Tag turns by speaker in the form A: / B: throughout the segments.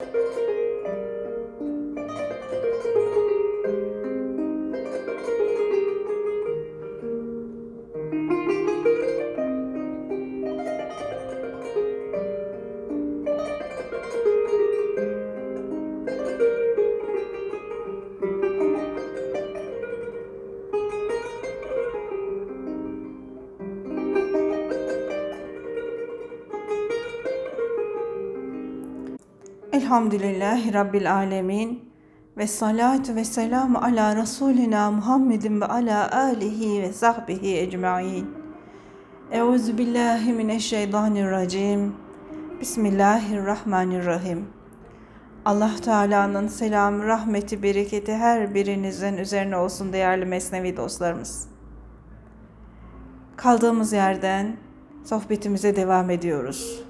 A: you. Elhamdülillahi Rabbil Alemin ve salatu ve selamu ala Resulina Muhammedin ve ala alihi ve sahbihi ecmain. Euzu billahi mineşşeytanirracim. Bismillahirrahmanirrahim. Allah Teala'nın selamı, rahmeti, bereketi her birinizin üzerine olsun değerli Mesnevi dostlarımız. Kaldığımız yerden sohbetimize devam ediyoruz.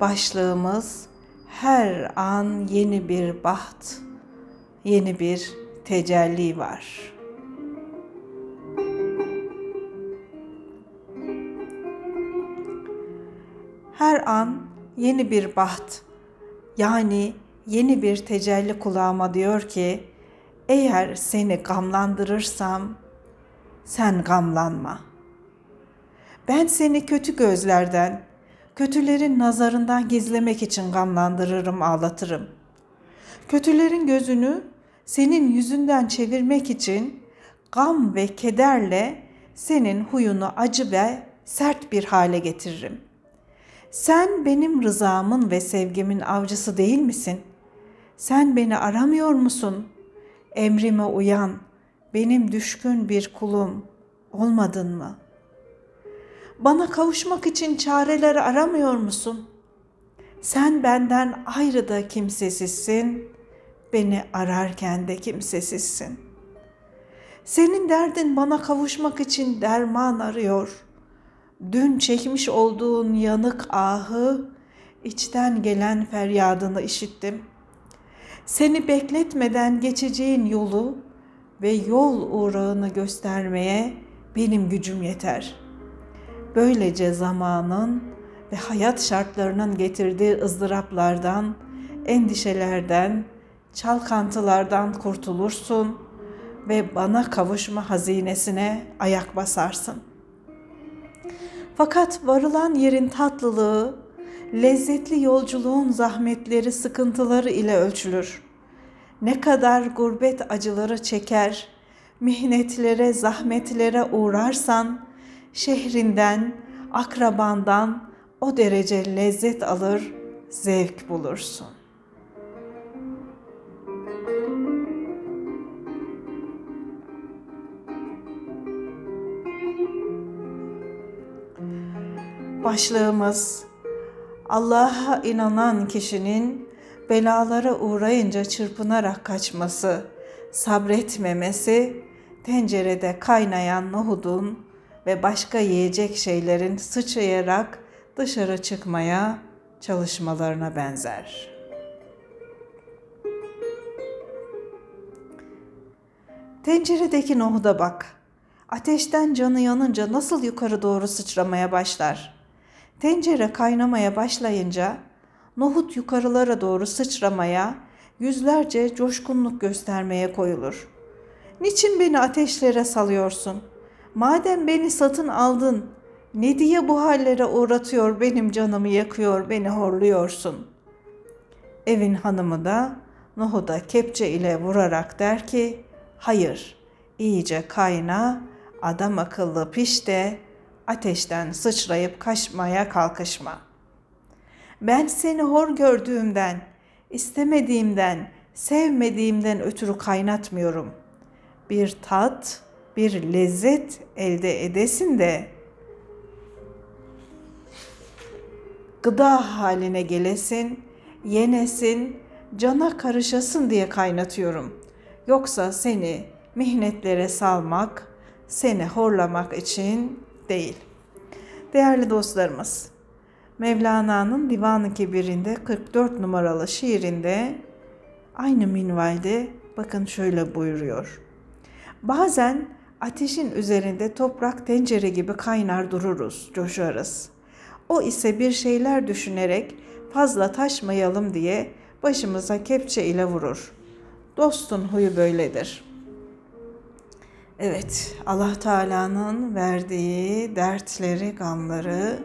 A: Başlığımız her an yeni bir baht, yeni bir tecelli var. Her an yeni bir baht, yani yeni bir tecelli kulağıma diyor ki, eğer seni gamlandırırsam sen gamlanma. Ben seni kötü gözlerden, kötülerin nazarından gizlemek için gamlandırırım, ağlatırım. Kötülerin gözünü senin yüzünden çevirmek için gam ve kederle senin huyunu acı ve sert bir hale getiririm. Sen benim rızamın ve sevgimin avcısı değil misin? Sen beni aramıyor musun? Emrime uyan, benim düşkün bir kulum olmadın mı?'' Bana kavuşmak için çareleri aramıyor musun? Sen benden ayrı da kimsesizsin, beni ararken de kimsesizsin. Senin derdin bana kavuşmak için derman arıyor. Dün çekmiş olduğun yanık ahı, içten gelen feryadını işittim. Seni bekletmeden geçeceğin yolu ve yol uğrağını göstermeye benim gücüm yeter.'' Böylece zamanın ve hayat şartlarının getirdiği ızdıraplardan, endişelerden, çalkantılardan kurtulursun ve bana kavuşma hazinesine ayak basarsın. Fakat varılan yerin tatlılığı, lezzetli yolculuğun zahmetleri, sıkıntıları ile ölçülür. Ne kadar gurbet acıları çeker, mihnetlere, zahmetlere uğrarsan, şehrinden, akrabandan o derece lezzet alır, zevk bulursun. Başlığımız Allah'a inanan kişinin belalara uğrayınca çırpınarak kaçması, sabretmemesi, tencerede kaynayan nohudun ve başka yiyecek şeylerin sıçrayarak dışarı çıkmaya çalışmalarına benzer. Tenceredeki nohuda bak. Ateşten canı yanınca nasıl yukarı doğru sıçramaya başlar. Tencere kaynamaya başlayınca nohut yukarılara doğru sıçramaya, yüzlerce coşkunluk göstermeye koyulur. Niçin beni ateşlere salıyorsun?'' Madem beni satın aldın, ne diye bu hallere uğratıyor, benim canımı yakıyor, beni horluyorsun? Evin hanımı da nohuda kepçe ile vurarak der ki, hayır, iyice kayna, adam akıllı piş de ateşten sıçrayıp kaçmaya kalkışma. Ben seni hor gördüğümden, istemediğimden, sevmediğimden ötürü kaynatmıyorum. Bir tat, bir lezzet elde edesin de gıda haline gelesin, yenesin, cana karışasın diye kaynatıyorum. Yoksa seni mihnetlere salmak, seni horlamak için değil. Değerli dostlarımız, Mevlana'nın Divan-ı Kebir'inde 44 numaralı şiirinde aynı minvalde bakın şöyle buyuruyor. Bazen Ateşin üzerinde toprak tencere gibi kaynar dururuz, coşarız. O ise bir şeyler düşünerek fazla taşmayalım diye başımıza kepçe ile vurur. Dostun huyu böyledir. Evet, Allah Teala'nın verdiği dertleri, gamları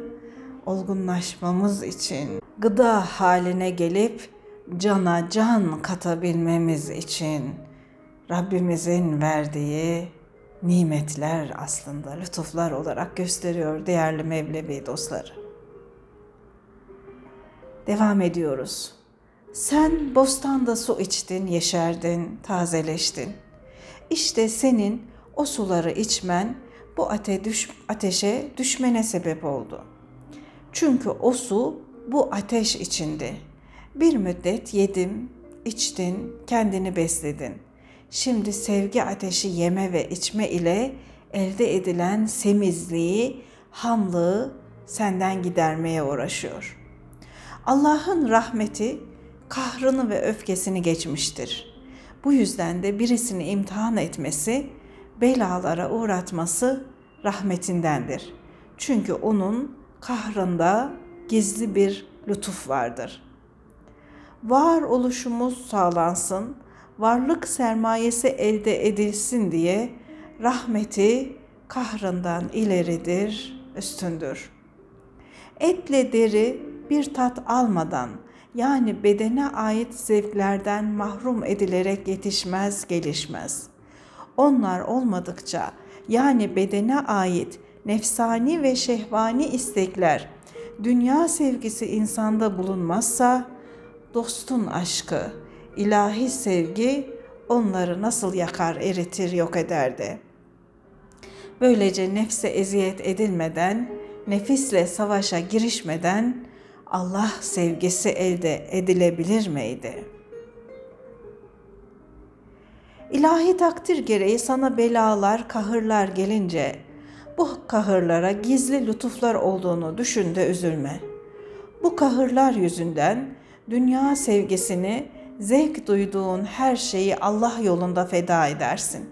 A: olgunlaşmamız için gıda haline gelip cana can katabilmemiz için Rabbimizin verdiği nimetler aslında lütuflar olarak gösteriyor değerli Mevlevi dostları. Devam ediyoruz. Sen bostanda su içtin, yeşerdin, tazeleştin. İşte senin o suları içmen bu ate düş, ateşe düşmene sebep oldu. Çünkü o su bu ateş içindi. Bir müddet yedim, içtin, kendini besledin. Şimdi sevgi ateşi yeme ve içme ile elde edilen semizliği, hamlığı senden gidermeye uğraşıyor. Allah'ın rahmeti kahrını ve öfkesini geçmiştir. Bu yüzden de birisini imtihan etmesi, belalara uğratması rahmetindendir. Çünkü onun kahrında gizli bir lütuf vardır. Var oluşumuz sağlansın, varlık sermayesi elde edilsin diye rahmeti kahrından ileridir, üstündür. Etle deri bir tat almadan yani bedene ait zevklerden mahrum edilerek yetişmez, gelişmez. Onlar olmadıkça yani bedene ait nefsani ve şehvani istekler, dünya sevgisi insanda bulunmazsa dostun aşkı, ilahi sevgi onları nasıl yakar, eritir, yok ederdi. Böylece nefse eziyet edilmeden, nefisle savaşa girişmeden Allah sevgisi elde edilebilir miydi? İlahi takdir gereği sana belalar, kahırlar gelince bu kahırlara gizli lütuflar olduğunu düşün de üzülme. Bu kahırlar yüzünden dünya sevgisini, zevk duyduğun her şeyi Allah yolunda feda edersin.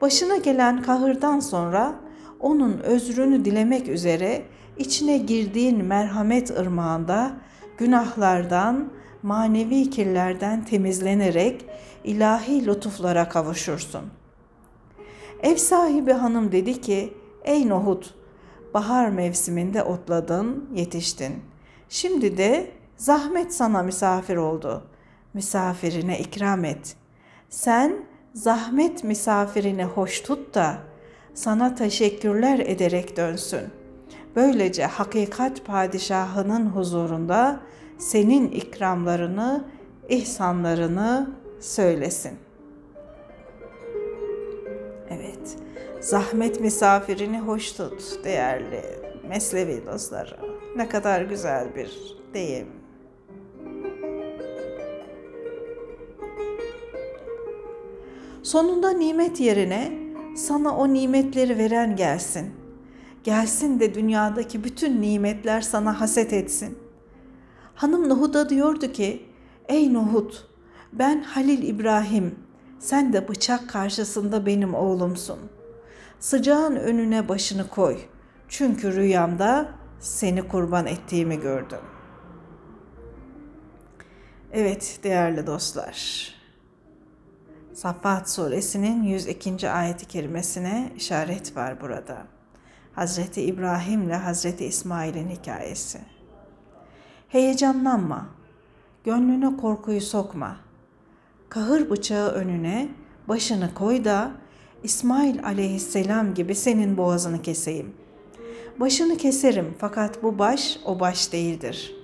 A: Başına gelen kahırdan sonra onun özrünü dilemek üzere içine girdiğin merhamet ırmağında günahlardan, manevi kirlerden temizlenerek ilahi lütuflara kavuşursun. Ev sahibi hanım dedi ki, ey Nohut, bahar mevsiminde otladın, yetiştin. Şimdi de zahmet sana misafir oldu. Misafirine ikram et. Sen zahmet misafirini hoş tut da sana teşekkürler ederek dönsün. Böylece hakikat padişahının huzurunda senin ikramlarını, ihsanlarını söylesin. Evet, zahmet misafirini hoş tut değerli meslevi dostları. Ne kadar güzel bir deyim. Sonunda nimet yerine sana o nimetleri veren gelsin. Gelsin de dünyadaki bütün nimetler sana haset etsin. Hanım Nuhud'a diyordu ki, Ey Nuhud, ben Halil İbrahim, sen de bıçak karşısında benim oğlumsun. Sıcağın önüne başını koy. Çünkü rüyamda seni kurban ettiğimi gördüm. Evet değerli dostlar. Saffat suresinin 102. ayeti kerimesine işaret var burada. Hazreti İbrahim ile Hazreti İsmail'in hikayesi. Heyecanlanma, gönlüne korkuyu sokma. Kahır bıçağı önüne başını koy da İsmail aleyhisselam gibi senin boğazını keseyim. Başını keserim fakat bu baş o baş değildir.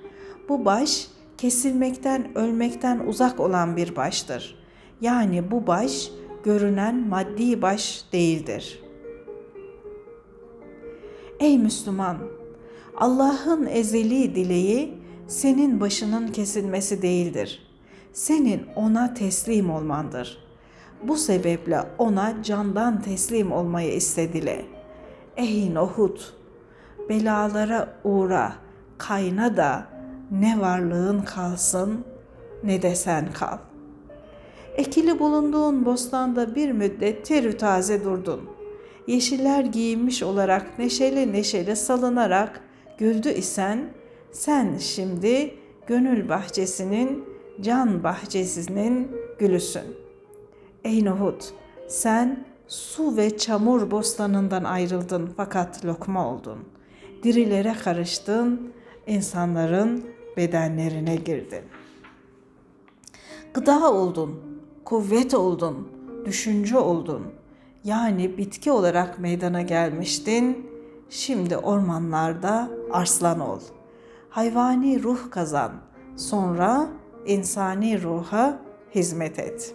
A: Bu baş kesilmekten, ölmekten uzak olan bir baştır. Yani bu baş görünen maddi baş değildir. Ey Müslüman! Allah'ın ezeli dileği senin başının kesilmesi değildir. Senin ona teslim olmandır. Bu sebeple ona candan teslim olmayı istedile. Ey Nohut! Belalara uğra, kayna da ne varlığın kalsın ne de sen kal. Ekili bulunduğun bostanda bir müddet terü taze durdun. Yeşiller giyinmiş olarak neşeli neşeli salınarak güldü isen sen şimdi gönül bahçesinin can bahçesinin gülüsün. Ey Nuhut, sen su ve çamur bostanından ayrıldın fakat lokma oldun. Dirilere karıştın, insanların bedenlerine girdin. Gıda oldun, kuvvet oldun, düşünce oldun. Yani bitki olarak meydana gelmiştin. Şimdi ormanlarda arslan ol. Hayvani ruh kazan. Sonra insani ruha hizmet et.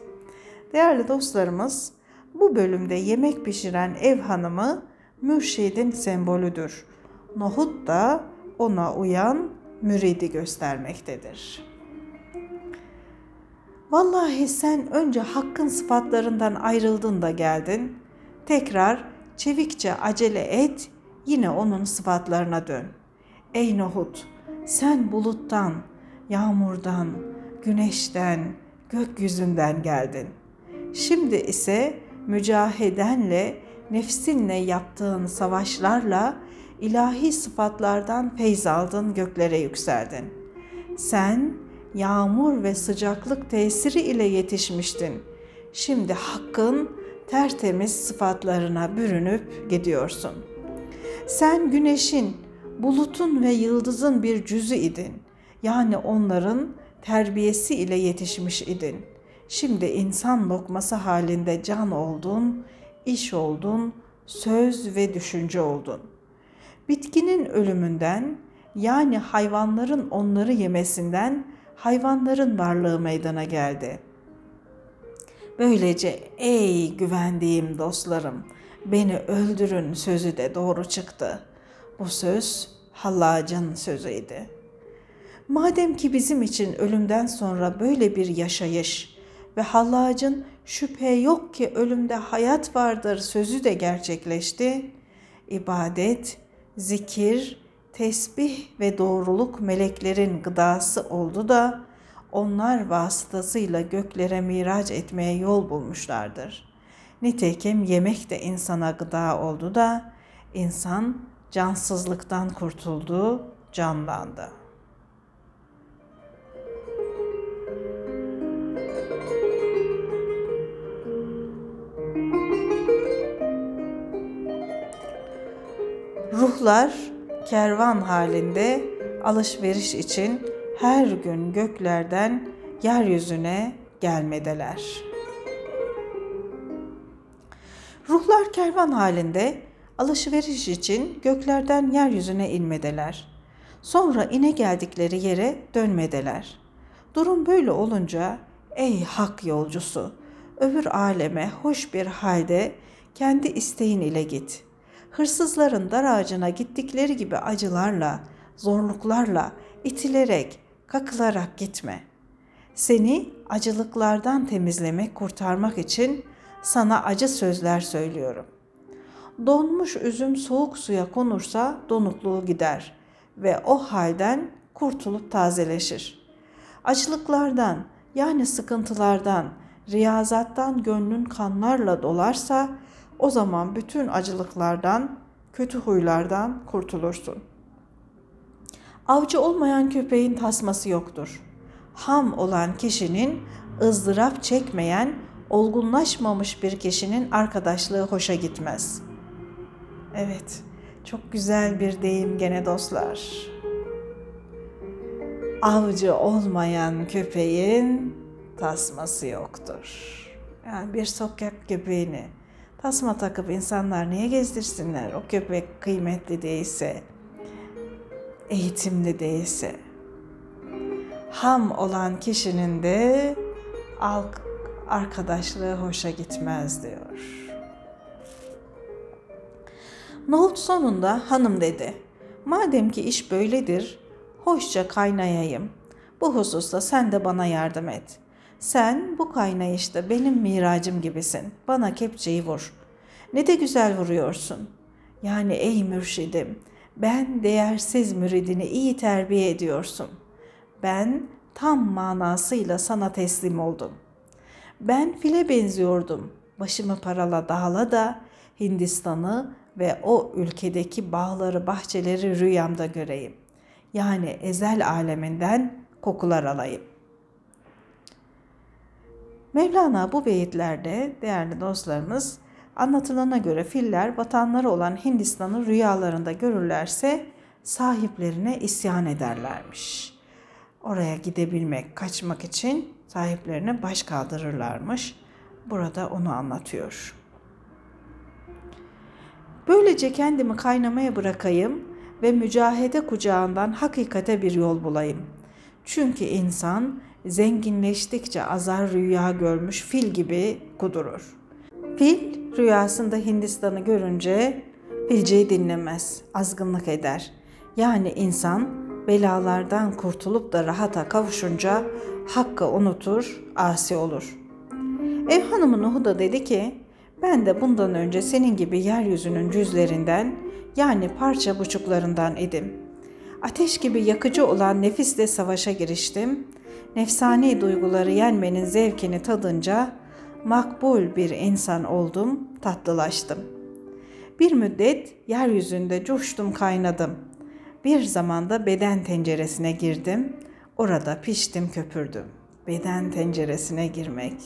A: Değerli dostlarımız, bu bölümde yemek pişiren ev hanımı mürşidin sembolüdür. Nohut da ona uyan müridi göstermektedir. Vallahi sen önce hakkın sıfatlarından ayrıldın da geldin. Tekrar çevikçe acele et, yine onun sıfatlarına dön. Ey Nohut, sen buluttan, yağmurdan, güneşten, gökyüzünden geldin. Şimdi ise mücahedenle, nefsinle yaptığın savaşlarla ilahi sıfatlardan feyz aldın, göklere yükseldin. Sen yağmur ve sıcaklık tesiri ile yetişmiştin. Şimdi hakkın tertemiz sıfatlarına bürünüp gidiyorsun. Sen güneşin, bulutun ve yıldızın bir cüzü idin. Yani onların terbiyesi ile yetişmiş idin. Şimdi insan lokması halinde can oldun, iş oldun, söz ve düşünce oldun. Bitkinin ölümünden yani hayvanların onları yemesinden hayvanların varlığı meydana geldi. Böylece ey güvendiğim dostlarım beni öldürün sözü de doğru çıktı. Bu söz Hallac'ın sözüydü. Madem ki bizim için ölümden sonra böyle bir yaşayış ve Hallac'ın şüphe yok ki ölümde hayat vardır sözü de gerçekleşti, ibadet, zikir, tesbih ve doğruluk meleklerin gıdası oldu da onlar vasıtasıyla göklere miraç etmeye yol bulmuşlardır. Nitekim yemek de insana gıda oldu da insan cansızlıktan kurtuldu, canlandı. Ruhlar kervan halinde alışveriş için her gün göklerden yeryüzüne gelmedeler. Ruhlar kervan halinde alışveriş için göklerden yeryüzüne inmedeler. Sonra ine geldikleri yere dönmedeler. Durum böyle olunca ey hak yolcusu öbür aleme hoş bir halde kendi isteğin ile git. Hırsızların dar ağacına gittikleri gibi acılarla, zorluklarla, itilerek, kakılarak gitme. Seni acılıklardan temizlemek, kurtarmak için sana acı sözler söylüyorum. Donmuş üzüm soğuk suya konursa donukluğu gider ve o halden kurtulup tazeleşir. Acılıklardan yani sıkıntılardan, riyazattan gönlün kanlarla dolarsa o zaman bütün acılıklardan, kötü huylardan kurtulursun. Avcı olmayan köpeğin tasması yoktur. Ham olan kişinin ızdırap çekmeyen, olgunlaşmamış bir kişinin arkadaşlığı hoşa gitmez. Evet, çok güzel bir deyim gene dostlar. Avcı olmayan köpeğin tasması yoktur. Yani bir sokak köpeğini tasma takıp insanlar niye gezdirsinler? O köpek kıymetli değilse, eğitimli değilse. Ham olan kişinin de arkadaşlığı hoşa gitmez diyor. Nohut sonunda hanım dedi. Madem ki iş böyledir, hoşça kaynayayım. Bu hususta sen de bana yardım et. Sen bu kaynayışta benim miracım gibisin. Bana kepçeyi vur. Ne de güzel vuruyorsun. Yani ey mürşidim, ben değersiz müridini iyi terbiye ediyorsun. Ben tam manasıyla sana teslim oldum. Ben file benziyordum. Başımı parala dağla da Hindistan'ı ve o ülkedeki bağları, bahçeleri rüyamda göreyim. Yani ezel aleminden kokular alayım. Mevlana bu beyitlerde değerli dostlarımız anlatılana göre filler vatanları olan Hindistan'ı rüyalarında görürlerse sahiplerine isyan ederlermiş. Oraya gidebilmek, kaçmak için sahiplerine baş kaldırırlarmış. Burada onu anlatıyor. Böylece kendimi kaynamaya bırakayım ve mücahede kucağından hakikate bir yol bulayım. Çünkü insan zenginleştikçe azar rüya görmüş fil gibi kudurur. Fil rüyasında Hindistan'ı görünce bilceyi dinlemez, azgınlık eder. Yani insan belalardan kurtulup da rahata kavuşunca hakkı unutur, asi olur. Ev hanımı Nuhu da dedi ki, ben de bundan önce senin gibi yeryüzünün cüzlerinden yani parça buçuklarından idim. Ateş gibi yakıcı olan nefisle savaşa giriştim. Nefsani duyguları yenmenin zevkini tadınca makbul bir insan oldum, tatlılaştım. Bir müddet yeryüzünde coştum kaynadım. Bir zamanda beden tenceresine girdim. Orada piştim köpürdüm. Beden tenceresine girmek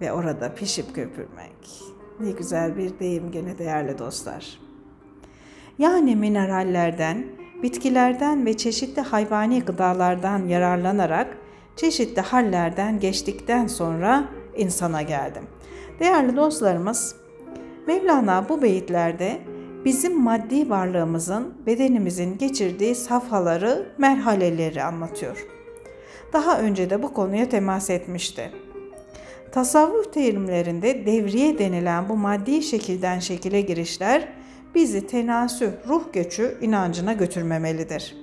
A: ve orada pişip köpürmek. Ne güzel bir deyim gene değerli dostlar. Yani minerallerden, bitkilerden ve çeşitli hayvani gıdalardan yararlanarak çeşitli hallerden geçtikten sonra insana geldim. Değerli dostlarımız, Mevlana bu beyitlerde bizim maddi varlığımızın, bedenimizin geçirdiği safhaları, merhaleleri anlatıyor. Daha önce de bu konuya temas etmişti. Tasavvuf terimlerinde devriye denilen bu maddi şekilden şekile girişler bizi tenasüh, ruh göçü inancına götürmemelidir.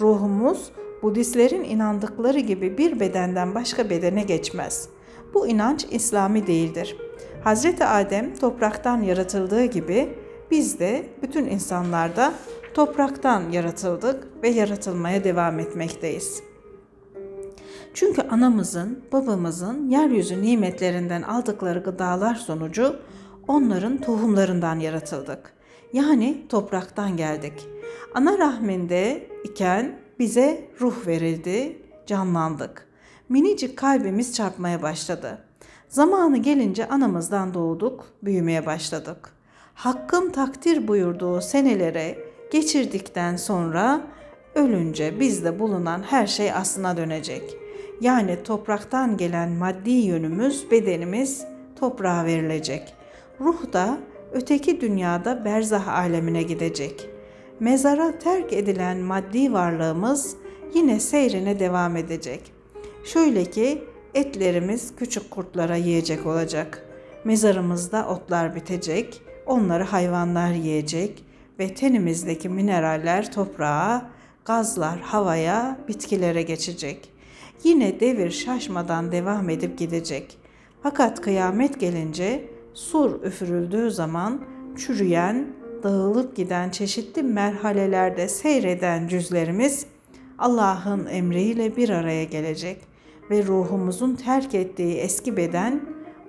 A: Ruhumuz Budistlerin inandıkları gibi bir bedenden başka bedene geçmez. Bu inanç İslami değildir. Hazreti Adem topraktan yaratıldığı gibi biz de bütün insanlarda topraktan yaratıldık ve yaratılmaya devam etmekteyiz. Çünkü anamızın, babamızın yeryüzü nimetlerinden aldıkları gıdalar sonucu onların tohumlarından yaratıldık. Yani topraktan geldik. Ana rahminde iken bize ruh verildi, canlandık. Minicik kalbimiz çarpmaya başladı. Zamanı gelince anamızdan doğduk, büyümeye başladık. Hakkın takdir buyurduğu senelere geçirdikten sonra ölünce bizde bulunan her şey aslına dönecek. Yani topraktan gelen maddi yönümüz, bedenimiz toprağa verilecek. Ruh da öteki dünyada berzah alemine gidecek. Mezara terk edilen maddi varlığımız yine seyrine devam edecek. Şöyle ki etlerimiz küçük kurtlara yiyecek olacak. Mezarımızda otlar bitecek, onları hayvanlar yiyecek ve tenimizdeki mineraller toprağa, gazlar havaya, bitkilere geçecek. Yine devir şaşmadan devam edip gidecek. Fakat kıyamet gelince sur üfürüldüğü zaman çürüyen, dağılıp giden çeşitli merhalelerde seyreden cüzlerimiz Allah'ın emriyle bir araya gelecek ve ruhumuzun terk ettiği eski beden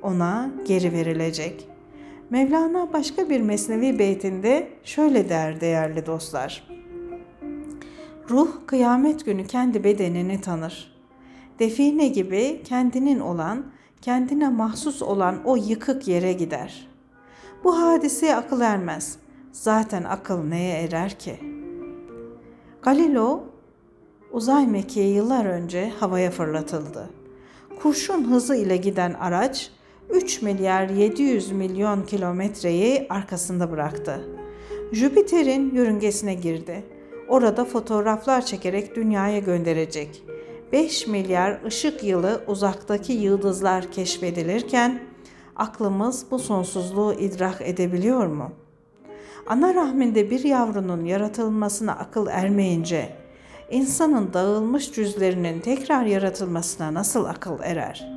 A: ona geri verilecek. Mevlana başka bir mesnevi beytinde şöyle der değerli dostlar. Ruh kıyamet günü kendi bedenini tanır. Define gibi kendinin olan, kendine mahsus olan o yıkık yere gider. Bu hadiseye akıl ermez. Zaten akıl neye erer ki? Galileo uzay mekiği yıllar önce havaya fırlatıldı. Kurşun hızı ile giden araç 3 milyar 700 milyon kilometreyi arkasında bıraktı. Jüpiter'in yörüngesine girdi. Orada fotoğraflar çekerek dünyaya gönderecek. 5 milyar ışık yılı uzaktaki yıldızlar keşfedilirken aklımız bu sonsuzluğu idrak edebiliyor mu? Ana rahminde bir yavrunun yaratılmasına akıl ermeyince insanın dağılmış cüzlerinin tekrar yaratılmasına nasıl akıl erer?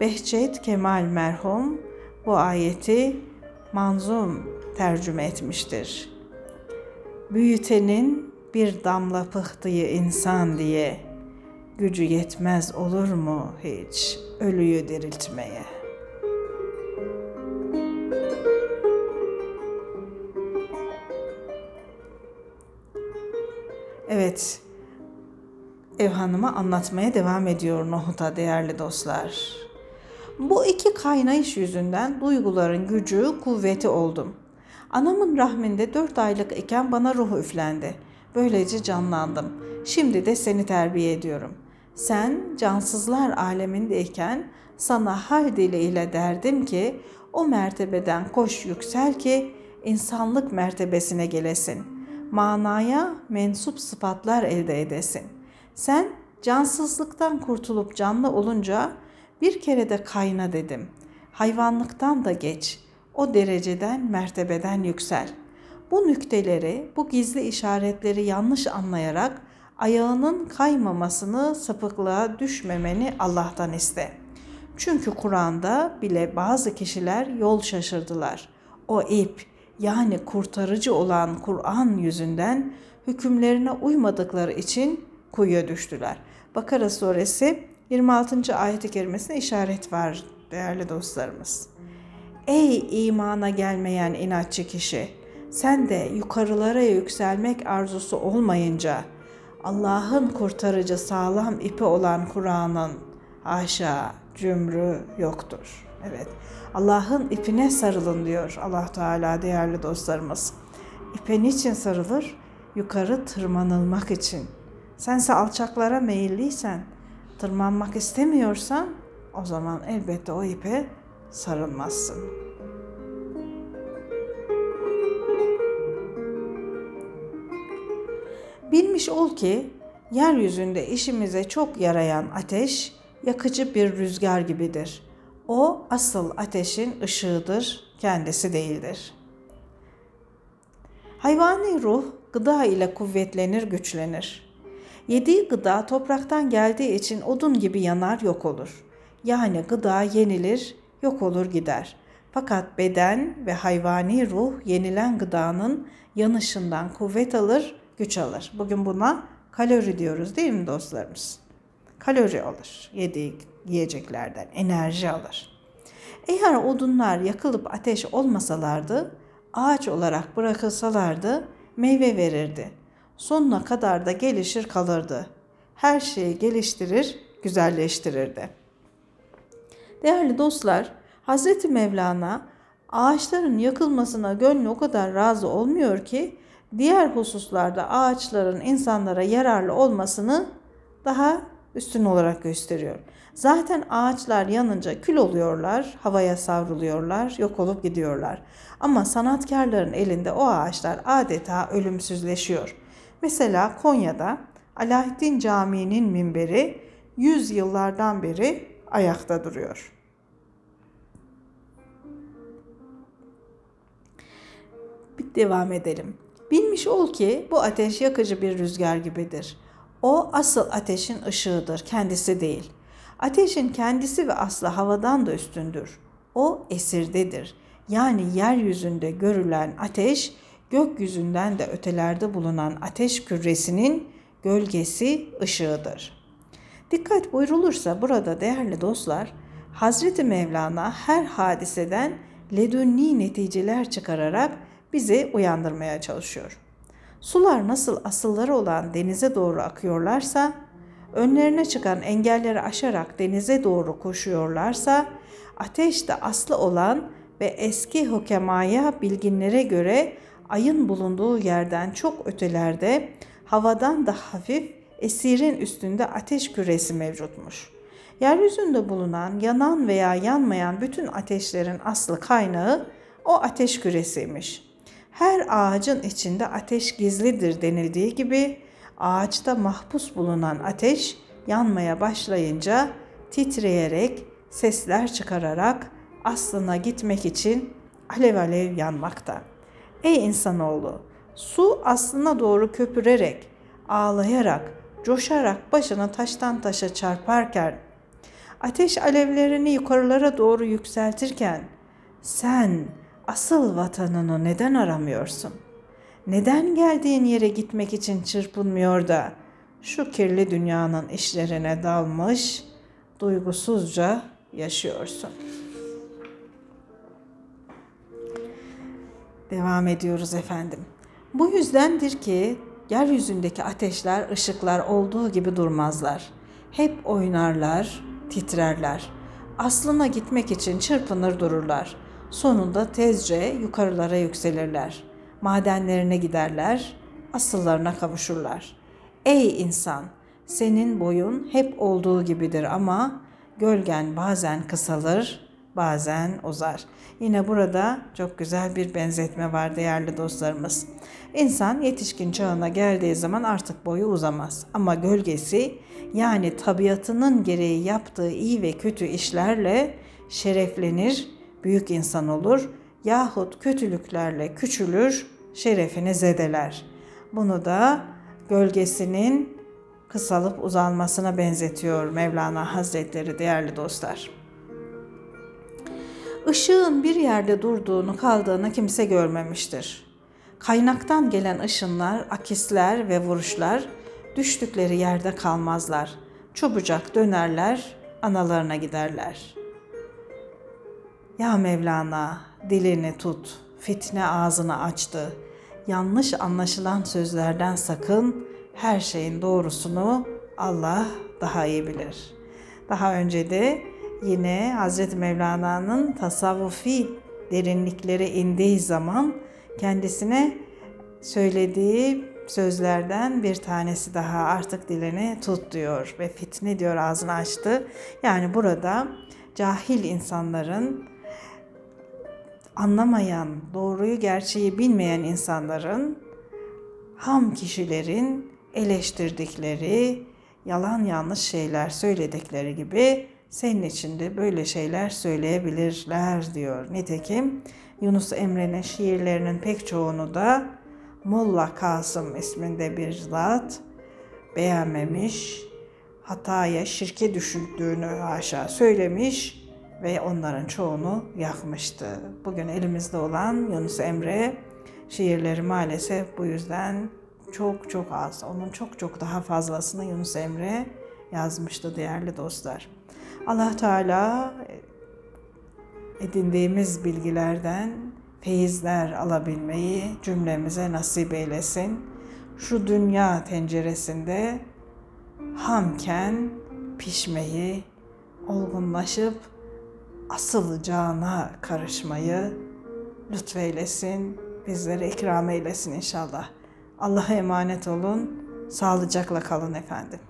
A: Behçet Kemal merhum bu ayeti manzum tercüme etmiştir. Büyütenin bir damla pıhtıyı insan diye gücü yetmez olur mu hiç ölüyü diriltmeye? Evet, ev hanımı anlatmaya devam ediyor Nohut'a değerli dostlar. Bu iki kaynayış yüzünden duyguların gücü, kuvveti oldum. Anamın rahminde dört aylık iken bana ruh üflendi. Böylece canlandım. Şimdi de seni terbiye ediyorum. Sen cansızlar alemindeyken sana hal diliyle derdim ki o mertebeden koş yüksel ki insanlık mertebesine gelesin. Manaya mensup sıfatlar elde edesin. Sen cansızlıktan kurtulup canlı olunca bir kere de kayna dedim. Hayvanlıktan da geç. O dereceden, mertebeden yüksel. Bu nükteleri, bu gizli işaretleri yanlış anlayarak ayağının kaymamasını, sapıklığa düşmemeni Allah'tan iste. Çünkü Kur'an'da bile bazı kişiler yol şaşırdılar. O ip yani kurtarıcı olan Kur'an yüzünden hükümlerine uymadıkları için kuyuya düştüler. Bakara suresi 26. ayet-i kerimesine işaret var değerli dostlarımız. Ey imana gelmeyen inatçı kişi! Sen de yukarılara yükselmek arzusu olmayınca Allah'ın kurtarıcı sağlam ipi olan Kur'an'ın haşa cümrü yoktur. Evet. Allah'ın ipine sarılın diyor Allah Teala değerli dostlarımız. İpe niçin sarılır? Yukarı tırmanılmak için. Sense alçaklara meyilliysen, tırmanmak istemiyorsan o zaman elbette o ipe sarılmazsın. Bilmiş ol ki yeryüzünde işimize çok yarayan ateş yakıcı bir rüzgar gibidir. O asıl ateşin ışığıdır, kendisi değildir. Hayvani ruh gıda ile kuvvetlenir, güçlenir. Yediği gıda topraktan geldiği için odun gibi yanar, yok olur. Yani gıda yenilir, yok olur gider. Fakat beden ve hayvani ruh yenilen gıdanın yanışından kuvvet alır, güç alır. Bugün buna kalori diyoruz değil mi dostlarımız? Kalori alır yediği yiyeceklerden, enerji alır. Eğer odunlar yakılıp ateş olmasalardı, ağaç olarak bırakılsalardı meyve verirdi. Sonuna kadar da gelişir kalırdı. Her şeyi geliştirir, güzelleştirirdi. Değerli dostlar, Hazreti Mevlana ağaçların yakılmasına gönlü o kadar razı olmuyor ki diğer hususlarda ağaçların insanlara yararlı olmasını daha üstün olarak gösteriyor. Zaten ağaçlar yanınca kül oluyorlar, havaya savruluyorlar, yok olup gidiyorlar. Ama sanatkarların elinde o ağaçlar adeta ölümsüzleşiyor. Mesela Konya'da Alaaddin Camii'nin minberi 100 yıllardan beri ayakta duruyor. Bir devam edelim. Bilmiş ol ki bu ateş yakıcı bir rüzgar gibidir. O asıl ateşin ışığıdır, kendisi değil. Ateşin kendisi ve aslı havadan da üstündür. O esirdedir. Yani yeryüzünde görülen ateş, gökyüzünden de ötelerde bulunan ateş küresinin gölgesi, ışığıdır. Dikkat buyrulursa burada değerli dostlar, Hazreti Mevlana her hadiseden ledünni neticeler çıkararak bizi uyandırmaya çalışıyor. Sular nasıl asılları olan denize doğru akıyorlarsa, önlerine çıkan engelleri aşarak denize doğru koşuyorlarsa, ateş de aslı olan ve eski hukemaya bilginlere göre ayın bulunduğu yerden çok ötelerde havadan da hafif esirin üstünde ateş küresi mevcutmuş. Yeryüzünde bulunan yanan veya yanmayan bütün ateşlerin aslı kaynağı o ateş küresiymiş. Her ağacın içinde ateş gizlidir denildiği gibi ağaçta mahpus bulunan ateş yanmaya başlayınca titreyerek, sesler çıkararak aslına gitmek için alev alev yanmakta. Ey insanoğlu, su aslına doğru köpürerek, ağlayarak, coşarak başını taştan taşa çarparken, ateş alevlerini yukarılara doğru yükseltirken sen asıl vatanını neden aramıyorsun? Neden geldiğin yere gitmek için çırpınmıyor da şu kirli dünyanın işlerine dalmış, duygusuzca yaşıyorsun? Devam ediyoruz efendim. Bu yüzdendir ki yeryüzündeki ateşler, ışıklar olduğu gibi durmazlar. Hep oynarlar, titrerler. Aslına gitmek için çırpınır dururlar. Sonunda tezce yukarılara yükselirler. Madenlerine giderler, asıllarına kavuşurlar. Ey insan, senin boyun hep olduğu gibidir ama gölgen bazen kısalır, bazen uzar. Yine burada çok güzel bir benzetme var değerli dostlarımız. İnsan yetişkin çağına geldiği zaman artık boyu uzamaz ama gölgesi yani tabiatının gereği yaptığı iyi ve kötü işlerle şereflenir, büyük insan olur yahut kötülüklerle küçülür, şerefini zedeler. Bunu da gölgesinin kısalıp uzanmasına benzetiyor Mevlana Hazretleri değerli dostlar. Işığın bir yerde durduğunu kaldığını kimse görmemiştir. Kaynaktan gelen ışınlar, akisler ve vuruşlar düştükleri yerde kalmazlar. Çabucak dönerler, analarına giderler. Ya Mevlana, dilini tut, fitne ağzını açtı. Yanlış anlaşılan sözlerden sakın, her şeyin doğrusunu Allah daha iyi bilir. Daha önce de yine Hazreti Mevlana'nın tasavvufi derinliklere indiği zaman kendisine söylediği sözlerden bir tanesi daha artık dilini tut diyor ve fitne diyor ağzını açtı. Yani burada cahil insanların anlamayan, doğruyu gerçeği bilmeyen insanların ham kişilerin eleştirdikleri, yalan yanlış şeyler söyledikleri gibi senin için de böyle şeyler söyleyebilirler diyor. Nitekim Yunus Emre'nin şiirlerinin pek çoğunu da Molla Kasım isminde bir zat beğenmemiş, hataya, şirke düşürdüğünü haşa söylemiş ve onların çoğunu yakmıştı. Bugün elimizde olan Yunus Emre şiirleri maalesef bu yüzden çok çok az. Onun çok çok daha fazlasını Yunus Emre yazmıştı değerli dostlar. Allah Teala edindiğimiz bilgilerden feyizler alabilmeyi cümlemize nasip eylesin. Şu dünya tenceresinde hamken pişmeyi, olgunlaşıp asıl cana karışmayı lütfeylesin, bizlere ikram eylesin inşallah. Allah'a emanet olun, sağlıcakla kalın efendim.